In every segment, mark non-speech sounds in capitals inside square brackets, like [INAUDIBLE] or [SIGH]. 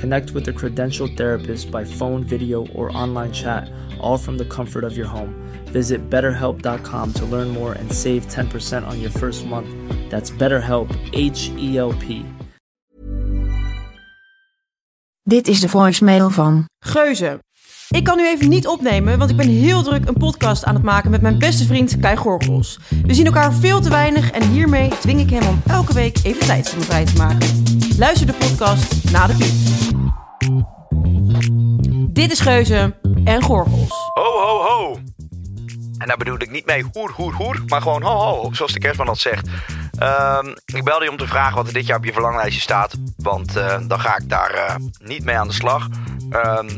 Connect with a credentialed therapist by phone, video, or online chat, all from the comfort of your home. Visit betterhelp.com to learn more and save 10% on your first month. That's BetterHelp, H E L P. Dit is de voicemail van. Geuze. Ik kan nu even niet opnemen, want ik ben heel druk een podcast aan het maken met mijn beste vriend Kai Gorgels. We zien elkaar veel te weinig en hiermee dwing ik hem om elke week even tijd voor me vrij te maken. Luister de podcast na de piep. Dit is Geuze en Gorgels. Ho, ho, ho. En daar bedoel ik niet mee hoer, hoer, hoer, maar gewoon ho, ho, zoals de kerstman dat zegt. Ehm, ik belde je om te vragen wat er dit jaar op je verlanglijstje staat. Want eh, dan ga ik daar eh, niet mee aan de slag. Ehm,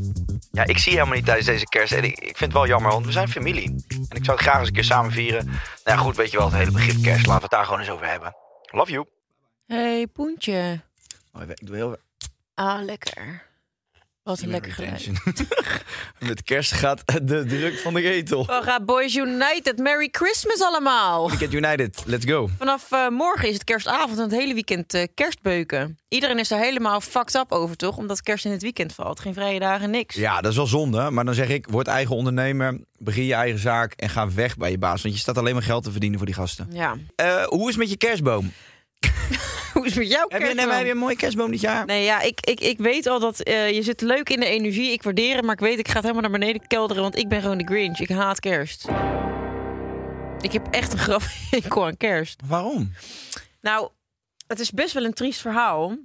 ja, ik zie je helemaal niet tijdens deze kerst. En ik, ik vind het wel jammer, want we zijn familie. En ik zou het graag eens een keer samen vieren. Nou ja, goed, weet je wel, het hele begrip kerst. Laten we het daar gewoon eens over hebben. Love you. Hey, Poentje. Oh, ik doe heel... Ah, lekker. Wat een lekker geluid. [LAUGHS] Met kerst gaat de druk van de ketel. We gaan Boys United. Merry Christmas allemaal. Weekend United, let's go. Vanaf eh, morgen is het kerstavond en het hele weekend eh, kerstbeuken. Iedereen is er helemaal fucked up over, toch? Omdat kerst in het weekend valt. Geen vrije dagen, niks. Ja, dat is wel zonde. Maar dan zeg ik, word eigen ondernemer, begin je eigen zaak en ga weg bij je baas. Want je staat alleen maar geld te verdienen voor die gasten. Ja. Eh, hoe is het met je kerstboom? [LAUGHS] Is met jouw Heb je, kerstboom? nee, maar heb je een mooie kerstboom dit jaar? Nee, ja, ik, ik, ik weet al dat eh, je zit leuk in de energie. Ik waardeer het, maar ik weet ik ga het helemaal naar beneden kelderen. Want ik ben gewoon de Grinch. Ik haat kerst. Ik heb echt een grap [LAUGHS] hekel aan kerst. Waarom? Nou, het is best wel een triest verhaal.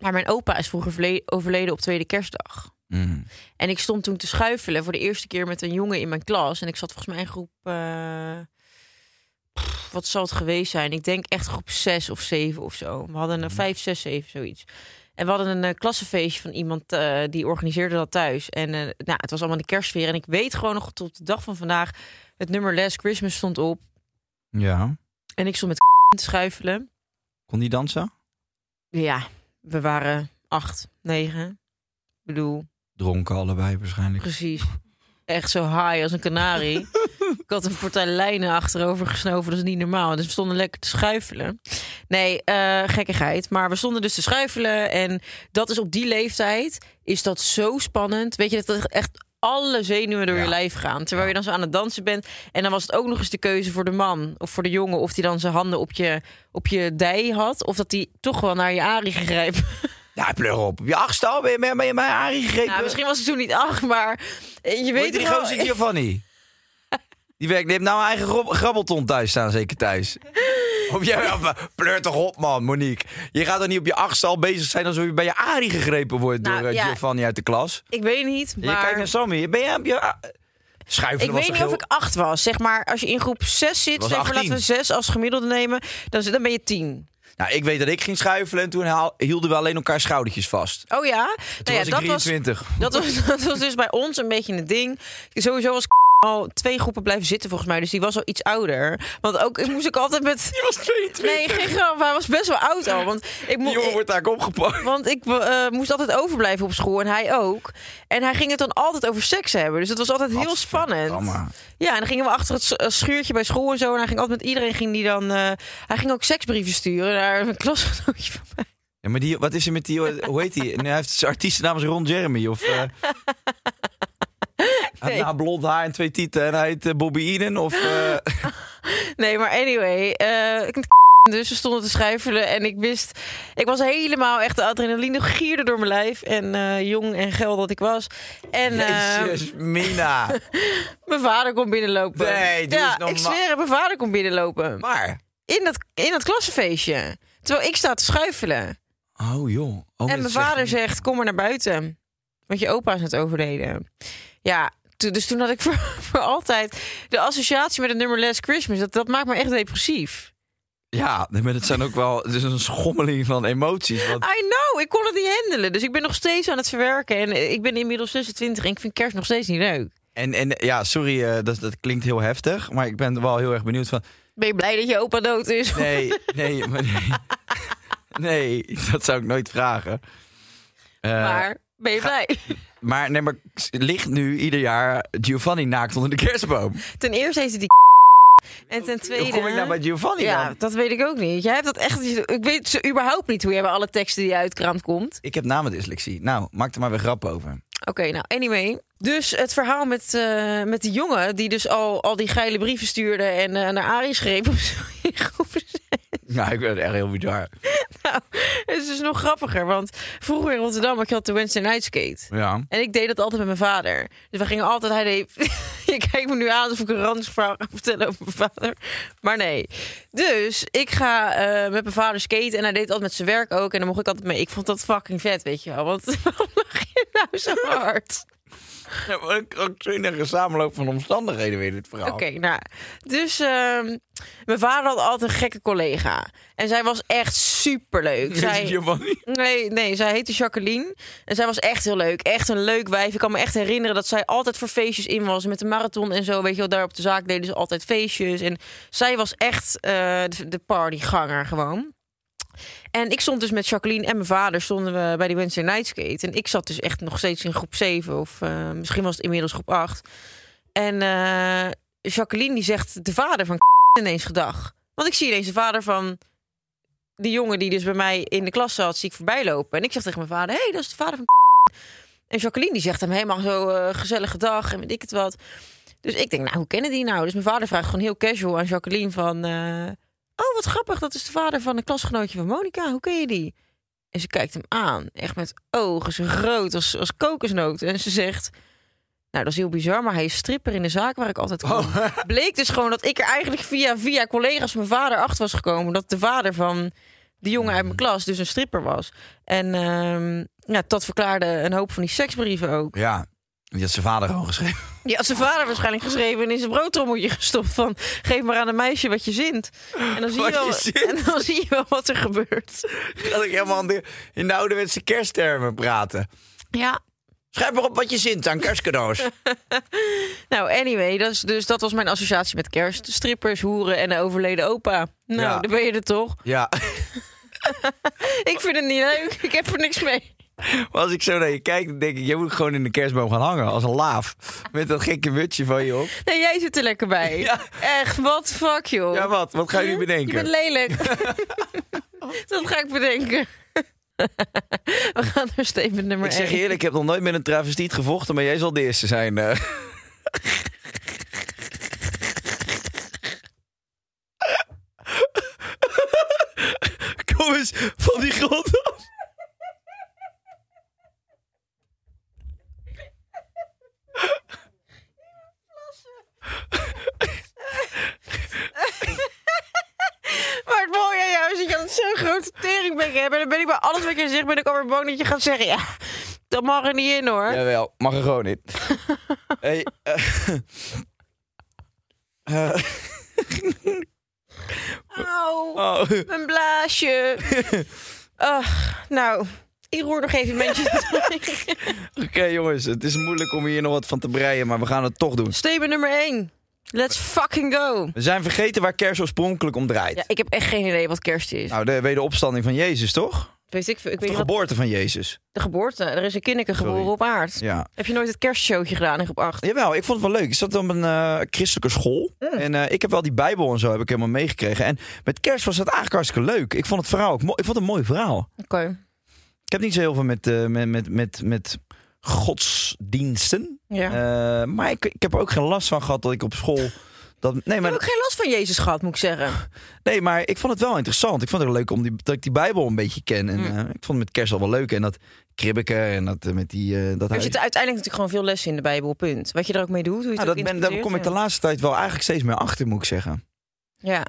Maar mijn opa is vroeger verle- overleden op tweede kerstdag. Mm. En ik stond toen te schuifelen voor de eerste keer met een jongen in mijn klas. En ik zat volgens mij in groep. eh, pff, wat zal het geweest zijn? Ik denk echt groep 6 of 7 of zo. We hadden een 5, 6, 7, zoiets. En we hadden een eh, klassenfeestje van iemand eh, die organiseerde dat thuis. En eh, nou, het was allemaal de kerstsfeer. En ik weet gewoon nog tot de dag van vandaag. Het nummer Last Christmas stond op. Ja. En ik stond met [LAUGHS] te schuifelen. Kon die dansen? Ja, we waren acht, negen. Ik bedoel, Dronken allebei waarschijnlijk. precies. Echt zo high als een kanarie. [LAUGHS] ik had een partij lijnen achterover gesnoven, dat is niet normaal. Dus we stonden lekker te schuifelen. Nee, eh, gekkigheid. Maar we stonden dus te schuifelen. En dat is op die leeftijd, is dat zo spannend. Weet je, dat echt alle zenuwen door je lijf gaan. Terwijl je dan zo aan het dansen bent. En dan was het ook nog eens de keuze voor de man of voor de jongen. Of die dan zijn handen op je, op je dij had. Of dat die toch wel naar je arie grijpen. Ja, pleur op. Op je achtste al ben je, ben je mij Arie gegrepen. Nou, misschien was het toen niet acht, maar je Weet weet die wel- gozer Giovanni? Die werkt, die heeft nou een eigen grabbelton thuis staan, zeker thuis. [LAUGHS] Of jij, ja, pleur toch op, man, Monique. Je gaat er niet op je achtste al bezig zijn alsof je bij je Arie gegrepen wordt Nou, door eh, ja. Giovanni uit de klas. Ik weet niet, Je kijkt maar naar Sammy. Ben je op je... ah, Schuifelen ik was weet niet of ik acht was. Zeg maar, als je in groep 6 zit, was zeg maar, 18. laten we 6 als gemiddelde nemen, dan, dan ben je 10. Nou, ik weet dat ik ging schuifelen en toen haal- hielden we alleen elkaar schoudertjes vast. Oh ja? Toen Nou ja, was ik dat was, 23. dat, was, [LAUGHS] dat was dus bij ons een beetje een ding. Sowieso was al twee groepen blijven zitten volgens mij, dus die was al iets ouder. Want ook ik moest ik altijd met. Die was 22. Nee, geen grap. Hij was best wel oud al. Want ik, Die mo- jongen wordt daar opgepakt. Want ik eh, moest altijd overblijven op school en hij ook. En hij ging het dan altijd over seks hebben. Dus het was altijd heel spannend. Ja, en dan gingen we achter het eh, schuurtje bij school en zo. En hij ging altijd met iedereen ging die dan. eh, hij ging ook seksbrieven sturen naar een [LAUGHS] klasgenootje van mij. Ja, maar die, wat is er met die, hoe heet die? Nee, hij heeft zijn artiestennaam is Ron Jeremy. Of, eh [LAUGHS] Nou blond haar en twee tieten en hij heet eh, Bobby Eden. Of, eh, [LAUGHS] Nee, maar anyway. eh, [LAUGHS] dus we stonden te schuifelen en ik wist... Ik was helemaal echt de adrenaline gierde door mijn lijf. En jong en geld dat ik was. En eh, Jezus, Mina. [LAUGHS] mijn vader komt binnenlopen. Nee, doe ja, ik zweer, het, mijn vader komt binnenlopen. Maar, In dat, in dat klassenfeestje. Terwijl ik sta te schuifelen. Oh joh. Oh, en mijn vader zegt, kom maar naar buiten. Want je opa is net overleden. Ja, dus toen had ik [LAUGHS] voor, voor altijd de associatie met het nummer Last Christmas. Dat, dat maakt me echt depressief. Ja, maar het zijn ook wel... Het is een schommeling van emoties. Want, I know, ik kon het niet handelen. Dus ik ben nog steeds aan het verwerken. En ik ben inmiddels 26 en ik vind kerst nog steeds niet leuk. en, en ja, sorry, eh, dat, dat klinkt heel heftig. Maar ik ben wel heel erg benieuwd van... Ben je blij dat je opa dood is? Nee, [LAUGHS] nee, maar nee. Nee, dat zou ik nooit vragen. Eh, Maar ben je blij? Maar nee, maar ligt nu ieder jaar Giovanni naakt onder de kerstboom? Ten eerste heeft hij die [LAUGHS] En ten tweede... Hoe kom ik nou bij Giovanni Ja, dan? dat weet ik ook niet. Jij hebt dat echt... Ik weet zo überhaupt niet hoe jij bij alle teksten die uit krant komt. Ik heb namendyslexie. Nou, maak er maar weer grap over. Oké, nou, anyway. Dus het verhaal met, eh, met die jongen die dus al, al die geile brieven stuurde en eh, naar Arie schreef of zo [LAUGHS] in Ja, ik het echt heel bizar. [LAUGHS] Nou, het is dus nog grappiger, want vroeger in Rotterdam had je altijd de Wednesday Night Skate. Ja. En ik deed dat altijd met mijn vader. Dus we gingen altijd, hij deed, [LAUGHS] je kijkt me nu aan alsof ik een randsverhaal ga vertellen over mijn vader. Maar nee. Dus ik ga eh, met mijn vader skaten en hij deed altijd met zijn werk ook. En dan mocht ik altijd mee. Ik vond dat fucking vet, weet je wel. Want [LAUGHS] waarom lach je nou zo hard? [LAUGHS] ik ook een samenloop van omstandigheden weer dit verhaal. Oké, nou. Dus ehm, mijn vader had altijd een gekke collega. En zij was echt superleuk. Zij, Giovanni? Nee, nee, zij heette Jacqueline. En zij was echt heel leuk. Echt een leuk wijf. Ik kan me echt herinneren dat zij altijd voor feestjes in was. Met de marathon en zo. Weet je wel, daar op de zaak deden ze altijd feestjes. En zij was echt eh, de, de partyganger gewoon. En ik stond dus met Jacqueline en mijn vader stonden we bij die Wednesday Night Skate. En ik zat dus echt nog steeds in groep 7 of eh, misschien was het inmiddels groep 8. En eh, Jacqueline die zegt de vader van [LAUGHS] ineens gedag. Want ik zie ineens de vader van die jongen die dus bij mij in de klas zat, zie ik voorbij lopen. En ik zeg tegen mijn vader, hé, hey, dat is de vader van [LAUGHS] En Jacqueline die zegt hem helemaal zo eh, gezellige dag en weet ik het wat. Dus ik denk, nou, hoe kennen die nou? Dus mijn vader vraagt gewoon heel casual aan Jacqueline van... oh, wat grappig, dat is de vader van een klasgenootje van Monica. Hoe ken je die? En ze kijkt hem aan, echt met ogen zo groot als, als kokosnoten. En ze zegt... Nou, dat is heel bizar, maar hij is stripper in de zaak waar ik altijd kom. [LAUGHS] Bleek dus gewoon dat ik er eigenlijk via, via collega's mijn vader achter was gekomen... dat de vader van die jongen uit mijn klas dus een stripper was. En ehm, ja, dat verklaarde een hoop van die seksbrieven ook. Ja, die had zijn vader gewoon geschreven. Die had zijn vader waarschijnlijk geschreven en in zijn broodtrommeltje gestopt van... geef maar aan een meisje wat je zint. En dan zie, je wel, je en dan zie je wel wat er gebeurt. Dat ik helemaal in de, in de ouderwetse kersttermen praten. Ja, Schrijf maar op wat je zint aan kerstcadeaus. [LAUGHS] nou anyway, dat is, dus dat was mijn associatie met kerst. Strippers, hoeren en de overleden opa. Nou, Ja. dan ben je er toch. ja, [LAUGHS] Ik vind het niet leuk, ik heb er niks mee. [LAUGHS] maar als ik zo naar je kijk, dan denk ik... je moet gewoon in de kerstboom gaan hangen als een laaf. Met dat gekke mutje van je op. Nee, jij zit er lekker bij. [LAUGHS] Ja. Echt, wat fuck joh. Ja, wat? Wat ga je nu Je bedenken? bent lelijk. [LAUGHS] dat ga ik bedenken. We gaan naar statement nummer Ik zeg je 1. eerlijk, ik heb nog nooit met een travestiet gevochten... maar jij zal de eerste zijn. eh. Kom eens van die grond af. Maar het mooie aan jou is dat je altijd [LAUGHS] zo'n grote teringbek hebt. En dan ben ik bij alles wat je zegt, ben ik alweer bang dat je gaat zeggen... Ja, dat mag er niet in hoor. Jawel, mag er gewoon in. [LAUGHS] hey, eh, [LAUGHS] oh. mijn blaasje. Ach, nou, ik roer nog even een beetje. Oké jongens, het is moeilijk om hier nog wat van te breien, maar we gaan het toch doen. Statement nummer 1. Let's fucking go. We zijn vergeten waar kerst oorspronkelijk om draait. Ja, ik heb echt geen idee wat kerst is. Nou, de wederopstanding van Jezus, toch? Weet ik, ik weet De geboorte van Jezus. de geboorte. Er is een kinderke geboren Sorry. op aard. Ja. Heb je nooit het kerstshowtje gedaan in groep 8? Jawel, ik vond het wel leuk. Ik zat op een eh, christelijke school. En eh, ik heb wel die Bijbel en zo heb ik helemaal meegekregen. En met kerst was het eigenlijk hartstikke leuk. Ik vond het verhaal ook mooi. Ik vond het een mooi verhaal. Oké. Ik heb niet zo heel veel met, eh, met, met, met, met godsdiensten. Ja. Eh, maar ik, ik heb er ook geen last van gehad dat ik op school. Dat, nee, ik maar, heb ook geen last van Jezus gehad, moet ik zeggen. nee, maar ik vond het wel interessant. Ik vond het leuk om die, dat ik die Bijbel een beetje ken. En Mm. eh, ik vond het met kerst al wel leuk. En dat kribbeke en dat eh, met die. dat Er zitten uiteindelijk natuurlijk gewoon veel lessen in de Bijbel, punt. Wat je er ook mee doet, hoe je het Nou, ook dat ben, daar kom ik de laatste tijd wel eigenlijk steeds meer achter, moet ik zeggen. ja. Ja.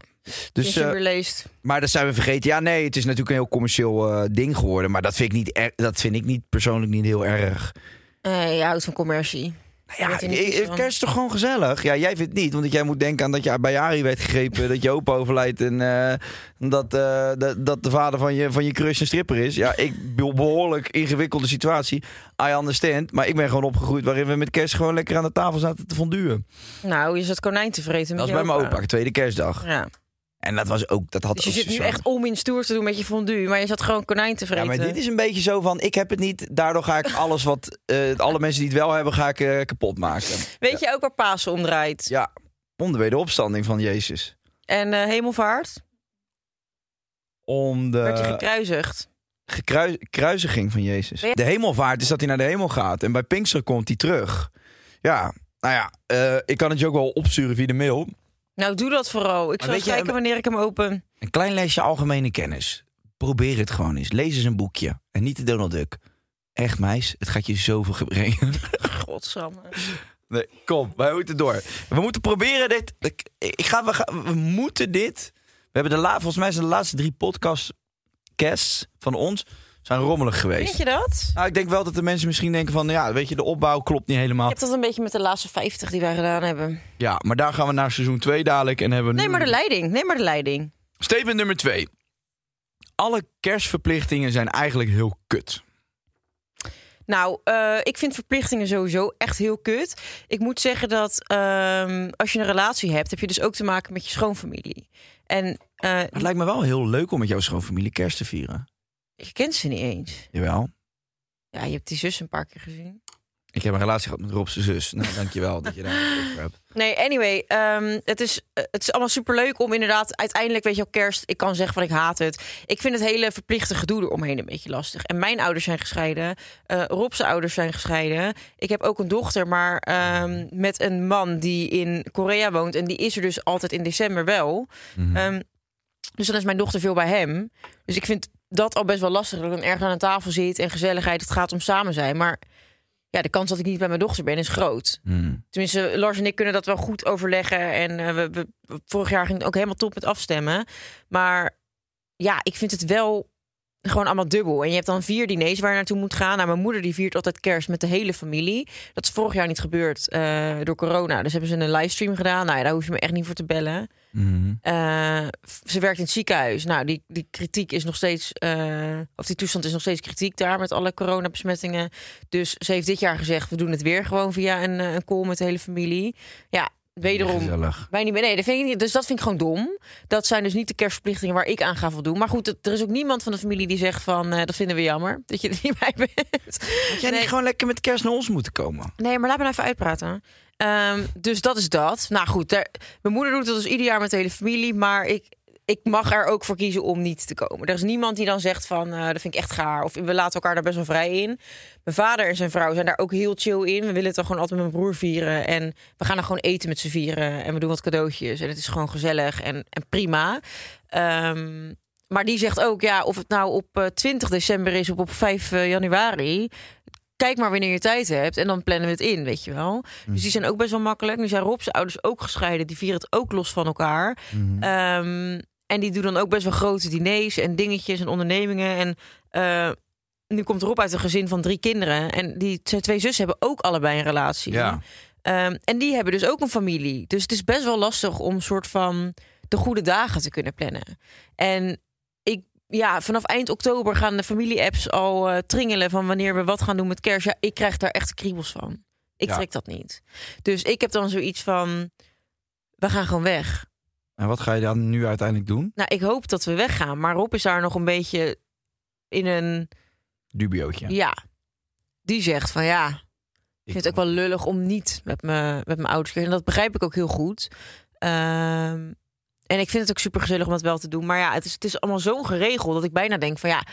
Dus, je weer leest. maar dat zijn we vergeten. Ja, nee, het is natuurlijk een heel commercieel ding geworden. Maar dat vind ik niet, er- dat vind ik niet persoonlijk niet heel erg. Eh, je houdt van commercie. Nou ja, eh, kerst is toch gewoon gezellig? Ja, jij vindt het niet, want jij moet denken aan dat je bij Ari werd gegrepen, dat je opa overlijdt en eh, dat, dat, dat de vader van je, van je crush een stripper is. Ja, ik be- behoorlijk ingewikkelde situatie. I understand, maar ik ben gewoon opgegroeid waarin we met kerst gewoon lekker aan de tafel zaten te fonduren. Nou, je zat konijn te vreten Dat was bij mijn opa, tweede kerstdag. Ja. En dat was ook, dat had Dus je zit nu echt om in stoer te doen met je fondue. Maar je zat gewoon konijn te Ja, vreten. maar dit is een beetje zo van, ik heb het niet, daardoor ga ik alles wat, [LAUGHS] eh, alle mensen die het wel hebben, ga ik eh, kapot maken. Weet je ook waar Pasen om draait? Ja, om de wederopstanding van Jezus. En eh, hemelvaart? Om werd hij de gekruisigd. gekruis- kruisiging van Jezus. Je- De hemelvaart is dat hij naar de hemel gaat. En bij Pinkster komt hij terug. Ja, nou ja, ik kan het je ook wel opsturen via de mail. Nou, doe dat vooral. Ik Maar zal je, kijken wanneer ik hem open. Een klein lesje algemene kennis. Probeer het gewoon eens. Lees eens een boekje. En niet de Donald Duck. Echt, meis, het gaat je zoveel brengen. [LAUGHS] [LAUGHS] Godsamme. Nee, kom, wij moeten door. We moeten proberen dit. Ik, ik ga, we, gaan, we moeten dit. We hebben de la, volgens mij zijn de laatste drie podcasts van ons zijn rommelig geweest. Vind je dat? Nou, ik denk wel dat de mensen misschien denken van, ja, weet je, de opbouw klopt niet helemaal. Je hebt dat een beetje met de laatste 50 die wij gedaan hebben. Ja, maar daar gaan we naar seizoen 2 dadelijk en hebben we Nee, nu- maar de leiding. Nee, maar de leiding. Statement nummer 2. Alle kerstverplichtingen zijn eigenlijk heel kut. Nou, eh, ik vind verplichtingen sowieso echt heel kut. Ik moet zeggen dat ehm, als je een relatie hebt, heb je dus ook te maken met je schoonfamilie. En eh, Het lijkt me wel heel leuk om met jouw schoonfamilie kerst te vieren. Je kent ze niet eens. Jawel. Ja, je hebt die zus een paar keer gezien. Ik heb een relatie gehad met Rob's zus. Nou, dankjewel dat je daar over hebt. [LAUGHS] Nee, anyway, ehm, het, is, eh, het is allemaal superleuk om inderdaad uiteindelijk, weet je wel, kerst. Ik kan zeggen van ik haat het. Ik vind het hele verplichte gedoe eromheen een beetje lastig. En mijn ouders zijn gescheiden. eh Rob's ouders zijn gescheiden. Ik heb ook een dochter, maar ehm, met een man die in Korea woont. En die is er dus altijd in december wel. Ehm, dus dan is mijn dochter veel bij hem. Dus ik vind dat al best wel lastig. Dat ik dan ergens aan een tafel zit en gezelligheid. Het gaat om samen zijn. Maar ja, de kans dat ik niet bij mijn dochter ben is groot. Hmm. Tenminste, Lars en ik kunnen dat wel goed overleggen. En eh, we, we, vorig jaar ging het ook helemaal top met afstemmen. Maar ja, ik vind het wel gewoon allemaal dubbel. En je hebt dan vier diners waar je naartoe moet gaan. Nou, mijn moeder die viert altijd kerst met de hele familie. Dat is vorig jaar niet gebeurd eh, door corona. Dus hebben ze een livestream gedaan. Nou ja, daar hoef je me echt niet voor te bellen. Mhm. Eh, ze werkt in het ziekenhuis. Nou, die, die kritiek is nog steeds, eh, of die toestand is nog steeds kritiek daar met alle coronabesmettingen. Dus ze heeft dit jaar gezegd: we doen het weer gewoon via een, eh, een call met de hele familie. Ja, wederom. Gezellig. Wij niet meer. Nee, dat vind ik niet. Dus dat vind ik gewoon dom. Dat zijn dus niet de kerstverplichtingen waar ik aan ga voldoen. Maar goed, er is ook niemand van de familie die zegt van dat vinden we jammer dat je er niet bij bent. Had jij Nee. niet gewoon lekker met kerst naar ons moeten komen? Nee, maar laat me nou even uitpraten. Ehm, dus dat is dat. Nou goed, mijn moeder doet het dus ieder jaar met de hele familie. Maar ik, ik mag er ook voor kiezen om niet te komen. Er is niemand die dan zegt van, eh, dat vind ik echt gaar. Of we laten elkaar daar best wel vrij in. Mijn vader en zijn vrouw zijn daar ook heel chill in. We willen het dan gewoon altijd met mijn broer vieren. En we gaan dan gewoon eten met z'n vieren. En we doen wat cadeautjes. En het is gewoon gezellig en, en prima. Ehm, maar die zegt ook, ja, of het nou op eh, 20 december is of op 5 eh, januari kijk maar wanneer je tijd hebt en dan plannen we het in, weet je wel. Dus die zijn ook best wel makkelijk. Nu zijn Rob's ouders ook gescheiden. Die vieren het ook los van elkaar. Ehm, en die doen dan ook best wel grote diners en dingetjes en ondernemingen. En eh, nu komt Rob uit een gezin van drie kinderen. En die zijn twee zussen hebben ook allebei een relatie. Ja. Ehm, en die hebben dus ook een familie. Dus het is best wel lastig om soort van de goede dagen te kunnen plannen. En ja, vanaf eind oktober gaan de familie-apps al eh, tringelen van wanneer we wat gaan doen met kerst. Ja, ik krijg daar echt kriebels van. Ik Ja. trek dat niet. Dus ik heb dan zoiets van, we gaan gewoon weg. En wat ga je dan nu uiteindelijk doen? Nou, ik hoop dat we weggaan. Maar Rob is daar nog een beetje in een, Dubiootje. ja, die zegt van ja, Ik vind het ook wel lullig om niet met, me, met mijn ouders te En dat begrijp ik ook heel goed. Ehm, en ik vind het ook super gezellig om dat wel te doen. Maar ja, het is, het is allemaal zo geregeld dat ik bijna denk van ja...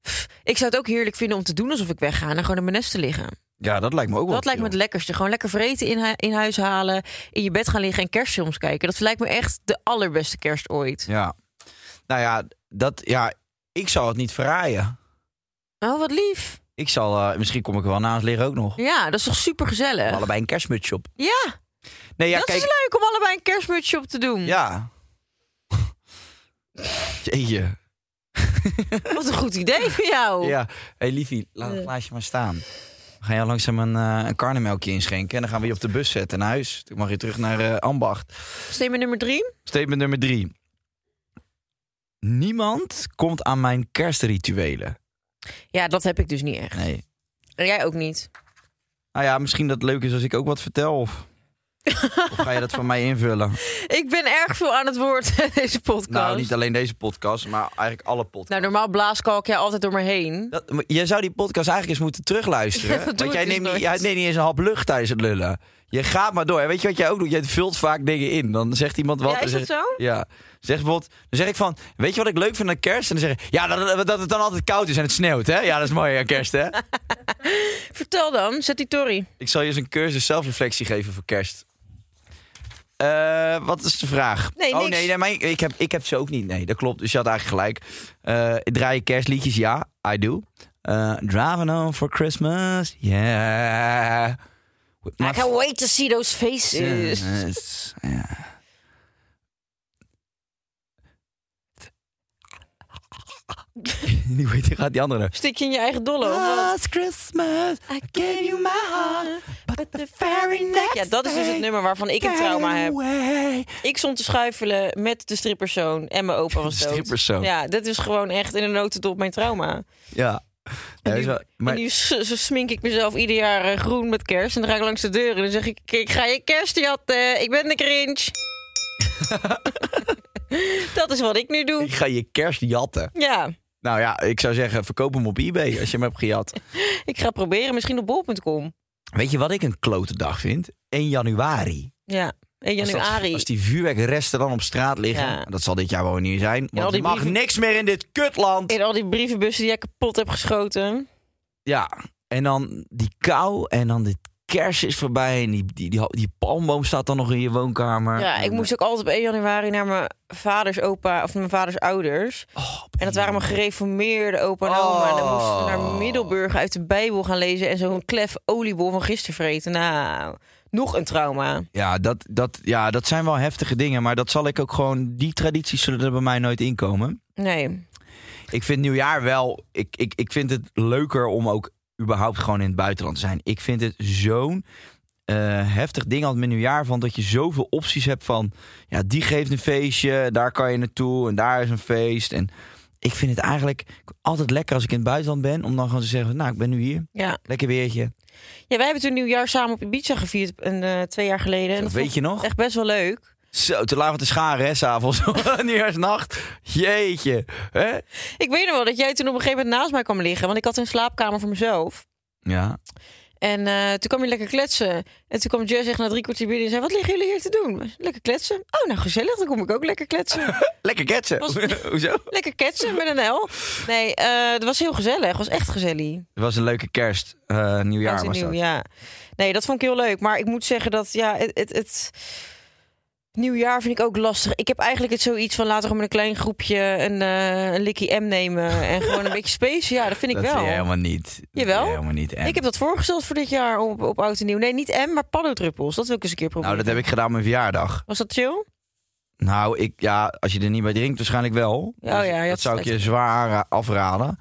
pff, Ik zou het ook heerlijk vinden om te doen alsof ik wegga en gewoon in mijn nest te liggen. Ja, dat lijkt me ook wel Dat lijkt me het lekkerste. Gewoon lekker vreten in, hu- in huis halen, in je bed gaan liggen en kerstfilms kijken. Dat lijkt me echt de allerbeste kerst ooit. Ja. Nou ja, dat, ja, ik zal het niet verraaien. Oh, wat lief. Ik zal, eh, misschien kom ik er wel naast liggen ook nog. Ja, dat is toch super gezellig. Allebei een kerstmutsje op. Ja, Nee, ja, dat kijk. is leuk om allebei een kerstmutsje op te doen. Ja. Jeetje. Wat een goed idee van jou. Ja. hey, liefie, laat het glaasje maar staan. We gaan jou langzaam een, eh een karnemelkje inschenken. En dan gaan we je op de bus zetten naar huis. Dan mag je terug naar eh, Ambacht. Statement nummer drie. Statement nummer drie. Niemand komt aan mijn kerstrituelen. Ja, dat heb ik dus niet echt. Nee. En jij ook niet. Nou ja, misschien dat het leuk is als ik ook wat vertel. Of, of ga je dat van mij invullen? [LAUGHS] Ik ben erg veel aan het woord in deze podcast. Nou, niet alleen deze podcast, maar eigenlijk alle podcasts. Nou, normaal blaaskalk jij altijd door me heen. Dat, jij zou die podcast eigenlijk eens moeten terugluisteren. [LAUGHS] Ja, want jij dus neemt, niet, nooit. jij neemt niet eens een hap lucht tijdens het lullen. Je gaat maar door. En weet je wat jij ook doet? Jij vult vaak dingen in. Dan zegt iemand wat. Ja, is dat zegt- zo? Ja. Zeg bijvoorbeeld, dan zeg ik van, weet je wat ik leuk vind aan kerst? En dan zeg ik, ja, dat, dat het dan altijd koud is en het sneeuwt, hè? Ja, dat is mooi aan kerst, hè? [LAUGHS] Vertel dan, zet die Tory. ik zal je eens een cursus zelfreflectie geven voor kerst. Eh, wat is de vraag? Nee, oh niks. nee, nee maar ik, ik heb, ik heb ze ook niet. Nee, dat klopt. Dus je had eigenlijk gelijk. Eh draai je kerstliedjes? Ja, I do. Eh driving home for Christmas? Yeah. I can't wait to see those faces. friends. [LAUGHS] Die weet je, gaat die andere. Stik je in je eigen dolle? Last Christmas, I gave you my heart, but the very next Ja, dat is dus het nummer waarvan ik een trauma heb. Ik stond te schuifelen met de strippersoon en mijn opa was [LAUGHS] dood. strippersoon. Ja, dat is gewoon echt in een notendop mijn trauma. Ja. En nu, wel- maar en nu smink ik mezelf ieder jaar eh, groen met kerst. En dan ga ik langs de deur en dan zeg ik... Ik ga je kerst jatten, ik ben de Grinch. [LAUGHS] dat is wat ik nu doe. ik ga je kerst jatten. Ja, Nou ja, ik zou zeggen, verkoop hem op eBay als je hem hebt gejat. [LAUGHS] ik ga proberen. Misschien op bol.com. Weet je wat ik een klote dag vind? 1 januari. Ja, 1 Als, dat- januari. als die vuurwerkresten dan op straat liggen. Ja. Dat zal dit jaar wel niet zijn. Want er mag brieven- niks meer in dit kutland. In al die brievenbussen die jij kapot hebt geschoten. Ja, en dan die kou en dan de kerst is voorbij. En die, die, die, die palmboom staat dan nog in je woonkamer. Ja, ik moest ook altijd op 1 januari naar mijn vaders opa of mijn vaders ouders. oh, En dat waren mijn gereformeerde opa en oma. En dan moesten we naar Oh. Middelburg uit de Bijbel gaan lezen en zo'n klef oliebol van gisteren vreten. Nou, nog een trauma. Ja dat, dat, ja, dat zijn wel heftige dingen. Maar dat zal ik ook gewoon... Die tradities zullen er bij mij nooit inkomen. Nee. Ik vind nieuwjaar wel... Ik, ik, ik vind het leuker om ook überhaupt gewoon in het buitenland te zijn. Ik vind het zo'n eh, heftig ding altijd met nieuwjaar. Van dat je zoveel opties hebt van... Ja, die geeft een feestje. Daar kan je naartoe. En daar is een feest. En ik vind het eigenlijk altijd lekker als ik in het buitenland ben. Om dan gewoon te zeggen... Nou, ik ben nu hier. Ja. Lekker weertje. ja, wij hebben toen nieuwjaar samen op Ibiza gevierd een, eh, twee jaar geleden. En dat Weet je nog? Echt best wel leuk. Zo, te laat met de scharen, hè, s'avonds. [LAUGHS] [LAUGHS] Nieuwjaarsnacht. Jeetje. Hè? Ik weet nog wel dat jij toen op een gegeven moment naast mij kwam liggen. Want ik had een slaapkamer voor mezelf. Ja. En eh, toen kwam je lekker kletsen. En toen kwam Jess echt na drie kwartier binnen en zei... Wat liggen jullie hier te doen? Lekker kletsen. Oh, nou gezellig. Dan kom ik ook lekker kletsen. [LAUGHS] Lekker ketsen. Was- Hoezo? lekker ketsen met een L. Nee, eh het was heel gezellig. Het was echt gezellig. Het was een leuke kerst. eh, nieuwjaar was nieuw, dat. ja. Nee, dat vond ik heel leuk. Maar ik moet zeggen dat, ja, het, het, het nieuwjaar vind ik ook lastig. Ik heb eigenlijk het zoiets van laten we met een klein groepje een, eh een likkie M nemen en gewoon een beetje space. Ja, dat vind ik dat wel. je helemaal niet. Jawel. helemaal niet. Ik heb dat voorgesteld voor dit jaar op, op oud en nieuw. Nee, niet M, maar paddodruppels. Dat wil ik eens een keer proberen. Nou, dat heb ik gedaan op mijn verjaardag. Was dat chill? Nou, ik, ja, als je er niet bij drinkt, waarschijnlijk wel. Ja, ja, je dat zou ik je zwaar afraden.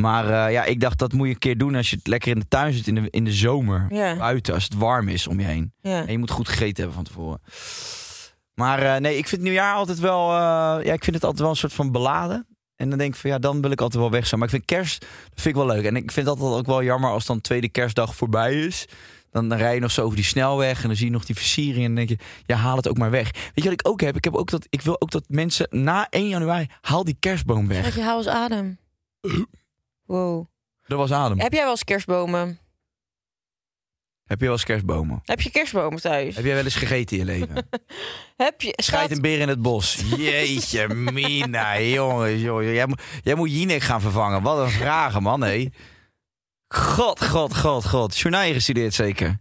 Maar eh, ja, ik dacht dat moet je een keer doen als je het lekker in de tuin zit in de, in de zomer. Ja. Buiten, als het warm is om je heen. Ja. En je moet goed gegeten hebben van tevoren. Maar eh, nee, ik vind nieuwjaar altijd wel. eh, ja, ik vind het altijd wel een soort van beladen. En dan denk ik van ja, dan wil ik altijd wel weg zijn. Maar ik vind kerst dat vind ik wel leuk. En ik vind het altijd ook wel jammer als dan tweede kerstdag voorbij is. Dan, dan rij je nog zo over die snelweg en dan zie je nog die versiering. En dan denk je, ja, haal het ook maar weg. Weet je wat ik ook heb? Ik, heb ook dat, ik wil ook dat mensen na 1 januari, haal die kerstboom weg. Schat, je hou eens adem. [CLEARS THROAT] Wow. Dat was adem. Heb jij wel eens kerstbomen? Heb je wel eens kerstbomen? Heb je kerstbomen thuis? Heb jij wel eens gegeten in je leven? [LAUGHS] Heb je... Schijt een beer in het bos. Jeetje, Mina, jongens, jongens. Jij, moet- jij moet Jinek gaan vervangen. Wat een vragen, man, hé. God, god, god, god. Journaal gestudeerd zeker.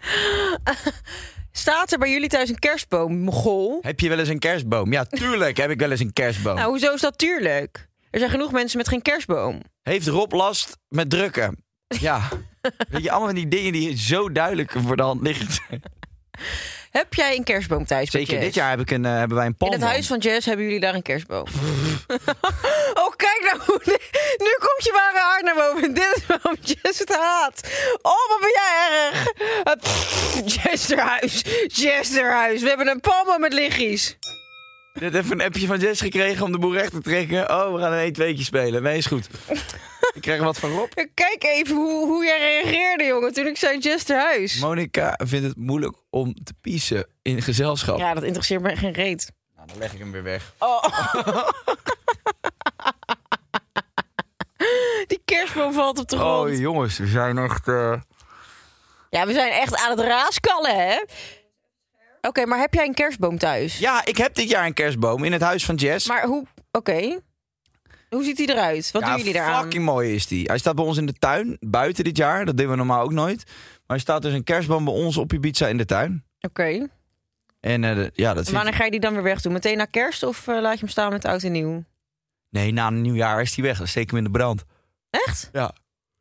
[LAUGHS] Staat er bij jullie thuis een kerstboom, mogol? Heb je wel eens een kerstboom? Ja, tuurlijk heb ik wel eens een kerstboom. Nou, hoezo is dat tuurlijk? Er zijn genoeg mensen met geen kerstboom. Heeft Rob last met drukken? Ja. Weet je, allemaal van die dingen die zo duidelijk voor de hand liggen. Heb jij een kerstboom thuis? Zeker, Jess? dit jaar heb ik een, eh, hebben wij een In palmboom. het huis van Jess hebben jullie daar een kerstboom. [LAUGHS] oh, kijk nou. [LAUGHS] Nu komt je ware hart naar boven. Dit is waarom Jess het haat. Oh, wat ben jij erg. Eh, pff, Jess erhuis. Jess erhuis. We hebben een palmboom met liggies. Net even een appje van Jess gekregen om de boel recht te trekken. Oh, we gaan een 1 2 spelen. Nee, is goed. Ik krijg wat van Rob. Kijk even hoe, hoe jij reageerde, jongen, toen ik zei Jess erhuis. Monica vindt het moeilijk om te piezen in gezelschap. Ja, dat interesseert me geen reet. Nou, dan leg ik hem weer weg. Oh. [LAUGHS] Die kerstboom valt op de grond. Oh, jongens, we zijn echt... eh, Ja, we zijn echt aan het raaskallen, hè? Oké, maar heb jij een kerstboom thuis? Ja, ik heb dit jaar een kerstboom in het huis van Jess. Maar hoe... Oké. Hoe ziet die eruit? Wat ja, doen jullie daaraan? fucking mooi is die. Hij staat bij ons in de tuin, buiten dit jaar. Dat doen we normaal ook nooit. Maar er staat dus een kerstboom bij ons op Ibiza in de tuin. Oké. En eh, de- ja, dat En Wanneer ga je die dan weer wegdoen? Meteen na kerst of eh, laat je hem staan met oud en nieuw? Nee, na een nieuwjaar is die weg. Dan steek ik hem in de brand. Echt? Ja.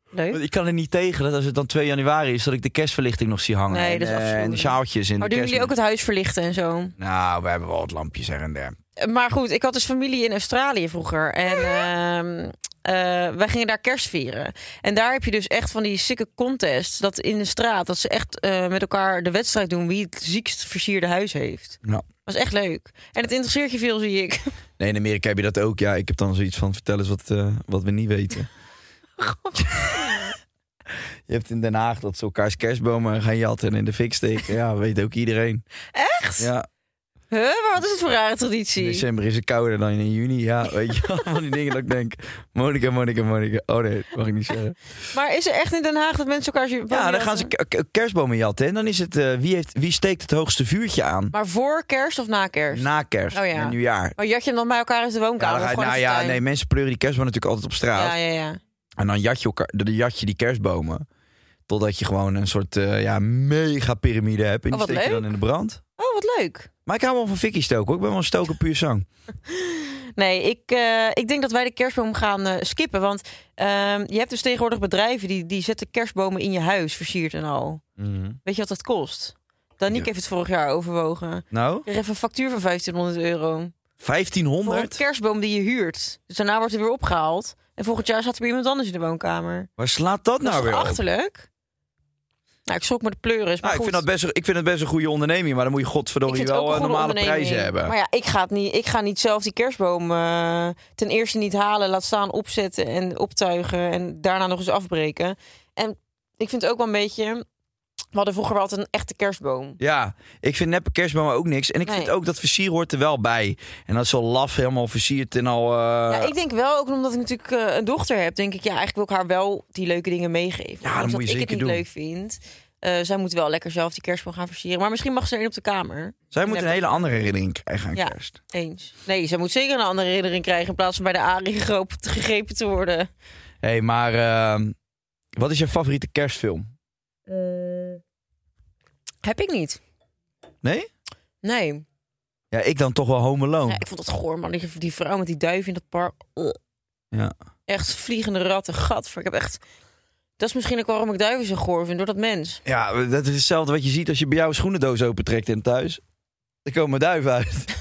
Leuk. Want ik kan er niet tegen dat als het dan 2 januari is, dat ik de kerstverlichting nog zie hangen. Nee, dat is en, eh, en de sjaaltjes en Maar doen jullie ook het huis verlichten en zo? Nou, we hebben wel wat lampjes her en der. Maar goed, ik had dus familie in Australië vroeger. En eh, wij gingen daar kerst vieren. En daar heb je dus echt van die sikke contests. Dat in de straat, dat ze echt eh, met elkaar de wedstrijd doen wie het ziekst versierde huis heeft. Ja. Dat is echt leuk. En het interesseert je veel, zie ik. [LAUGHS] Nee, in Amerika heb je dat ook. Ja, ik heb dan zoiets van, vertel eens wat, eh, wat we niet weten. [LAUGHS] je hebt in Den Haag dat ze elkaars kerstbomen gaan jatten en in de fik steken. Ja, weet ook iedereen. Echt? Ja, Huh? Maar wat is het voor rare in traditie? december is het kouder dan in juni. Ja, weet je [LAUGHS] van die dingen dat ik denk, Monica, Monica, Monica. Oh nee, dat mag ik niet zeggen. [LAUGHS] Maar is er echt in Den Haag dat mensen elkaar... Ja, dan gaan ze kerstbomen jatten en dan is het, eh, wie, heeft, wie steekt het hoogste vuurtje aan? Maar voor kerst of na kerst? Na kerst Oh ja. en nieuwjaar. Maar jat je hem dan bij elkaar in de Ja, woonkamer? je- gewoon nou in ja, nee, mensen pleuren die kerstboom natuurlijk altijd op straat. Ja, ja, ja. En dan jat je, elkaar, dan jat je die kerstbomen. Totdat je gewoon een soort eh, ja, mega piramide hebt. En Oh, die wat steek je leuk. dan in de brand. Oh, wat leuk. Maar ik hou wel van fikkie stoken. hoor. Ik ben wel een stoker puur zang. [LAUGHS] Nee, ik, eh, ik denk dat wij de kerstboom gaan eh, skippen. Want ehm, je hebt dus tegenwoordig bedrijven die, die zetten kerstbomen in je huis, versierd en al. Weet je wat dat kost? Danique Ja. heeft het vorig jaar overwogen. Nou, Ik kreeg even een factuur van 1500 euro. Voor een 1500? kerstboom die je huurt. Dus daarna wordt hij weer opgehaald. En volgend jaar staat er weer iemand anders in de woonkamer. Waar slaat dat nou weer op? Nou, ik schrok me de pleuris. Maar Nou, ik, goed. vind dat best, ik vind het best een goede onderneming. Maar dan moet je Ik godverdomme wel een eh, normale prijzen hebben. Maar ja, ik ga, het niet, ik ga niet zelf die kerstboom eh, ten eerste niet halen, laat staan opzetten en optuigen en daarna nog eens afbreken. En ik vind het ook wel een beetje. We hadden vroeger wel altijd een echte kerstboom. Ja, ik vind neppe kerstbomen ook niks. En ik Nee. vind ook dat versier hoort er wel bij. En dat is zo laf helemaal versierd en al... eh, ja, ik denk wel, ook omdat ik natuurlijk eh, een dochter heb, denk ik, ja, eigenlijk wil ik haar wel die leuke dingen meegeven. Ja, dat Ondanks moet je ik het zeker niet doen. leuk vind. Eh, zij moet wel lekker zelf die kerstboom gaan versieren. Maar misschien mag ze er een op de kamer. Zij moet een hele andere herinnering krijgen aan Ja. kerst. Eens. Nee, zij moet zeker een andere herinnering krijgen in plaats van bij de Arie gegrepen, gegrepen te worden. Hé, hey, maar ehm, wat is je favoriete kerstfilm? Heb ik niet. Nee? Nee. Ja, ik dan toch wel Home Alone. Ja, ik vond het goor, man. Die, die vrouw met die duif in dat park. Ugh. Ja. Echt vliegende ratten. Gadver. Ik heb echt... Dat is misschien ook waarom ik duiven zo goor vind. Door dat mens. Ja, dat is hetzelfde wat je ziet als je bij jou een schoenendoos opentrekt in thuis. Er komen duiven uit. [LAUGHS]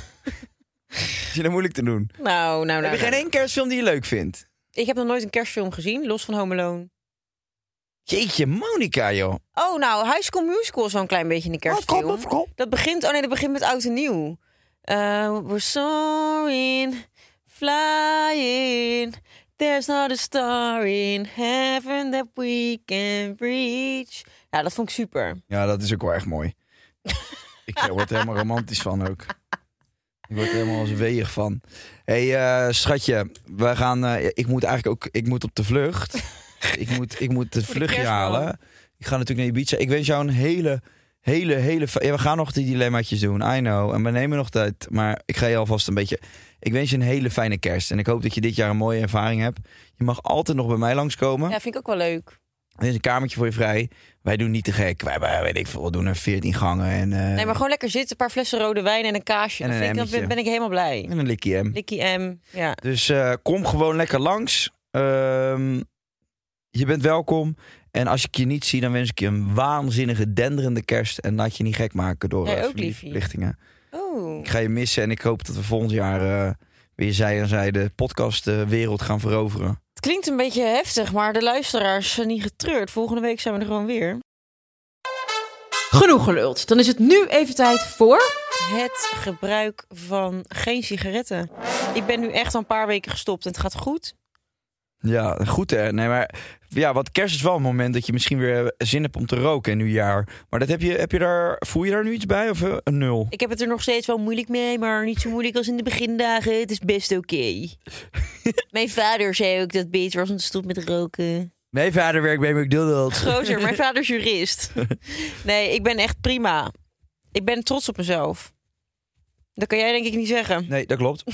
is je dat moeilijk te doen? Nou, nou, nou. Heb je geen nou. één kerstfilm die je leuk vindt? Ik heb nog nooit een kerstfilm gezien. Los van Home Alone. Jeetje, Monica, joh. Oh, nou. High School Musical een klein beetje een kerstfilm. Dat begint... Oh nee, dat begint met oud en nieuw. Uh, we're soaring, flying. There's not a star in heaven that we can reach. Ja, dat vond ik super. Ja, dat is ook wel echt mooi. [LAUGHS] ik eh, word er helemaal romantisch van ook. Ik word er helemaal als weeg van. Hé, hey, eh, schatje, we gaan. ik moet eigenlijk ook. Ik moet op de vlucht. Ik moet, ik moet de vluchtje halen. Ik ga natuurlijk naar Ibiza. Ik wens jou een hele, hele, hele. Ja, we gaan nog die dilemmaatjes doen. I know. En we nemen nog tijd. Maar ik ga je alvast een beetje. Ik wens je een hele fijne kerst. En ik hoop dat je dit jaar een mooie ervaring hebt. Je mag altijd nog bij mij langskomen. Ja, vind ik ook wel leuk. Er is een kamertje voor je vrij. Wij doen niet te gek. Wij weet ik veel, we doen er 14 gangen en, eh, Nee, maar gewoon lekker zitten. Een paar flessen rode wijn en een kaasje. En een vind ik, dan ben ik helemaal blij. en een likkie M. Likkie M. Ja. Dus eh, kom gewoon lekker langs. Ehm, je bent welkom. En als ik je niet zie, dan wens ik je een waanzinnige, denderende kerst. En laat je niet gek maken door Jij eh. Oh. Ik ga je missen en ik hoop dat we volgend jaar eh, weer zij en zij de podcastwereld gaan veroveren. Het klinkt een beetje heftig, maar de luisteraars zijn niet getreurd. Volgende week zijn we er gewoon weer. Genoeg geluld. Dan is het nu even tijd voor... Het gebruik van geen sigaretten. Ik ben nu echt al een paar weken gestopt en het gaat goed. Ja, goed hè. Nee, maar ja, wat kerst is wel een moment dat je misschien weer zin hebt om te roken in nieuwjaar. Maar dat heb je, heb je daar, voel je daar nu iets bij of eh, een nul? Ik heb het er nog steeds wel moeilijk mee, maar niet zo moeilijk als in de begindagen. Het is best oké. [LAUGHS] Mijn vader zei ook dat het beter was om te stoppen met roken. Mijn vader werkt bij McDonald's. Gozer, mijn [LAUGHS] vader is jurist. Nee, ik ben echt prima. Ik ben trots op mezelf. Dat kan jij denk ik niet zeggen. Nee, dat klopt.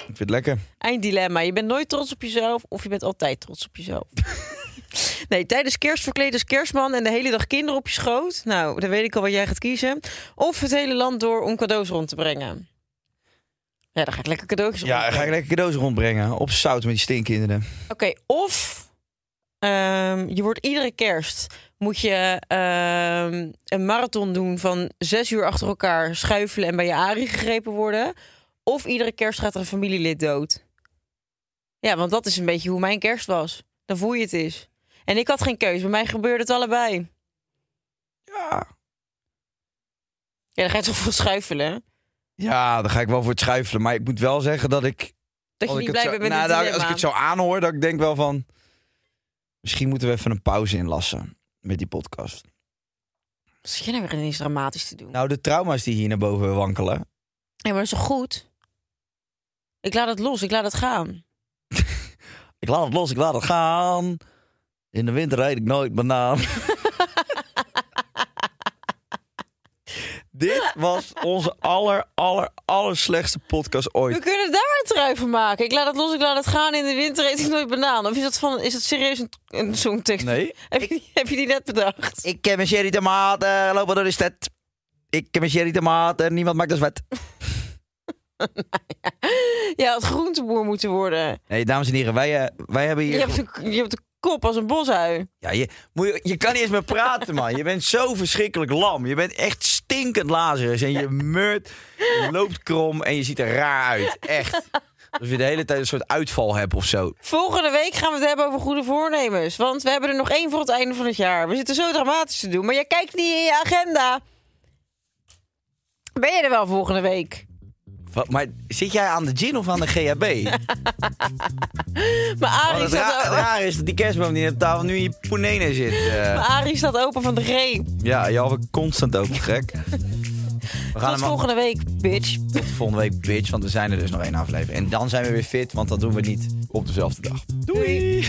Ik vind het lekker. Einddilemma. Je bent nooit trots op jezelf of je bent altijd trots op jezelf. [LAUGHS] Nee, tijdens kerst verkleed als kerstman en de hele dag kinderen op je schoot. Nou, dan weet ik al wat jij gaat kiezen. Of het hele land door om cadeaus rond te brengen. Ja, dan ga ik lekker cadeautjes Ja, rondbrengen. ga ik lekker cadeaus rondbrengen. Op zout met die stinkinderen. Oké, of ehm, je wordt iedere kerst moet je ehm, een marathon doen van zes uur achter elkaar schuifelen en bij je arie gegrepen worden. Of iedere kerst gaat er een familielid dood. Ja, want dat is een beetje hoe mijn kerst was. Dan voel je het is. En ik had geen keus. Bij mij gebeurde het allebei. Ja. Ja, dan ga je toch voor schuifelen. hè? Ja, dan ga ik wel voor het schuifelen. Maar ik moet wel zeggen dat ik... Dat je niet ik blij het bent zo, met nou, nou. Als ik het zo aanhoor, dat ik denk wel van... Misschien moeten we even een pauze inlassen met die podcast. Wat zit je nou weer ineens dramatisch te doen? Nou, de trauma's die hier naar boven wankelen. Ja, maar dat is toch goed? Ik laat het los. Ik laat het gaan. [LAUGHS] Ik laat het los, ik laat het gaan. In de winter rijd ik nooit banaan. [LAUGHS] Dit was onze aller, aller, aller slechtste podcast ooit. We kunnen daar een trui van maken. Ik laat het los, ik laat het gaan. In de winter eet ik nooit banaan. Of is dat, van, is dat serieus een, een songtekst? Nee. [LAUGHS] Heb je, die- heb je die net bedacht? Ik heb een sherry tomaat, eh, lopen door de stad. Ik heb een sherry tomaat en niemand maakt dat wet. [LAUGHS] Ja, had groenteboer moeten worden. Nee, dames en heren, wij, eh, wij hebben hier... Je hebt, een, je hebt kop als een boshui. Ja, je, moet je, je kan niet eens meer praten, man. Je bent zo verschrikkelijk lam. Je bent echt stinkend lazarus. En je meurt, je loopt krom en je ziet er raar uit. Echt. Alsof je de hele tijd een soort uitval hebt of zo. Volgende week gaan we het hebben over goede voornemens. Want we hebben er nog één voor het einde van het jaar. We zitten zo dramatisch te doen. Maar jij kijkt niet in je agenda. Ben je er wel volgende week? Wat, maar zit jij aan de gin of aan de GHB? [LAUGHS] Maar Arie het, staat, ra- het o- rare is dat die kerstboom die op tafel nu in je poenene zit. eh. maar Arie staat open van de G. ja, je had constant open, gek. [LAUGHS] We gaan Tot volgende week, bitch. tot volgende week, bitch. Want we zijn er dus nog één aflevering. En dan zijn we weer fit, want dat doen we niet op dezelfde dag. Doei.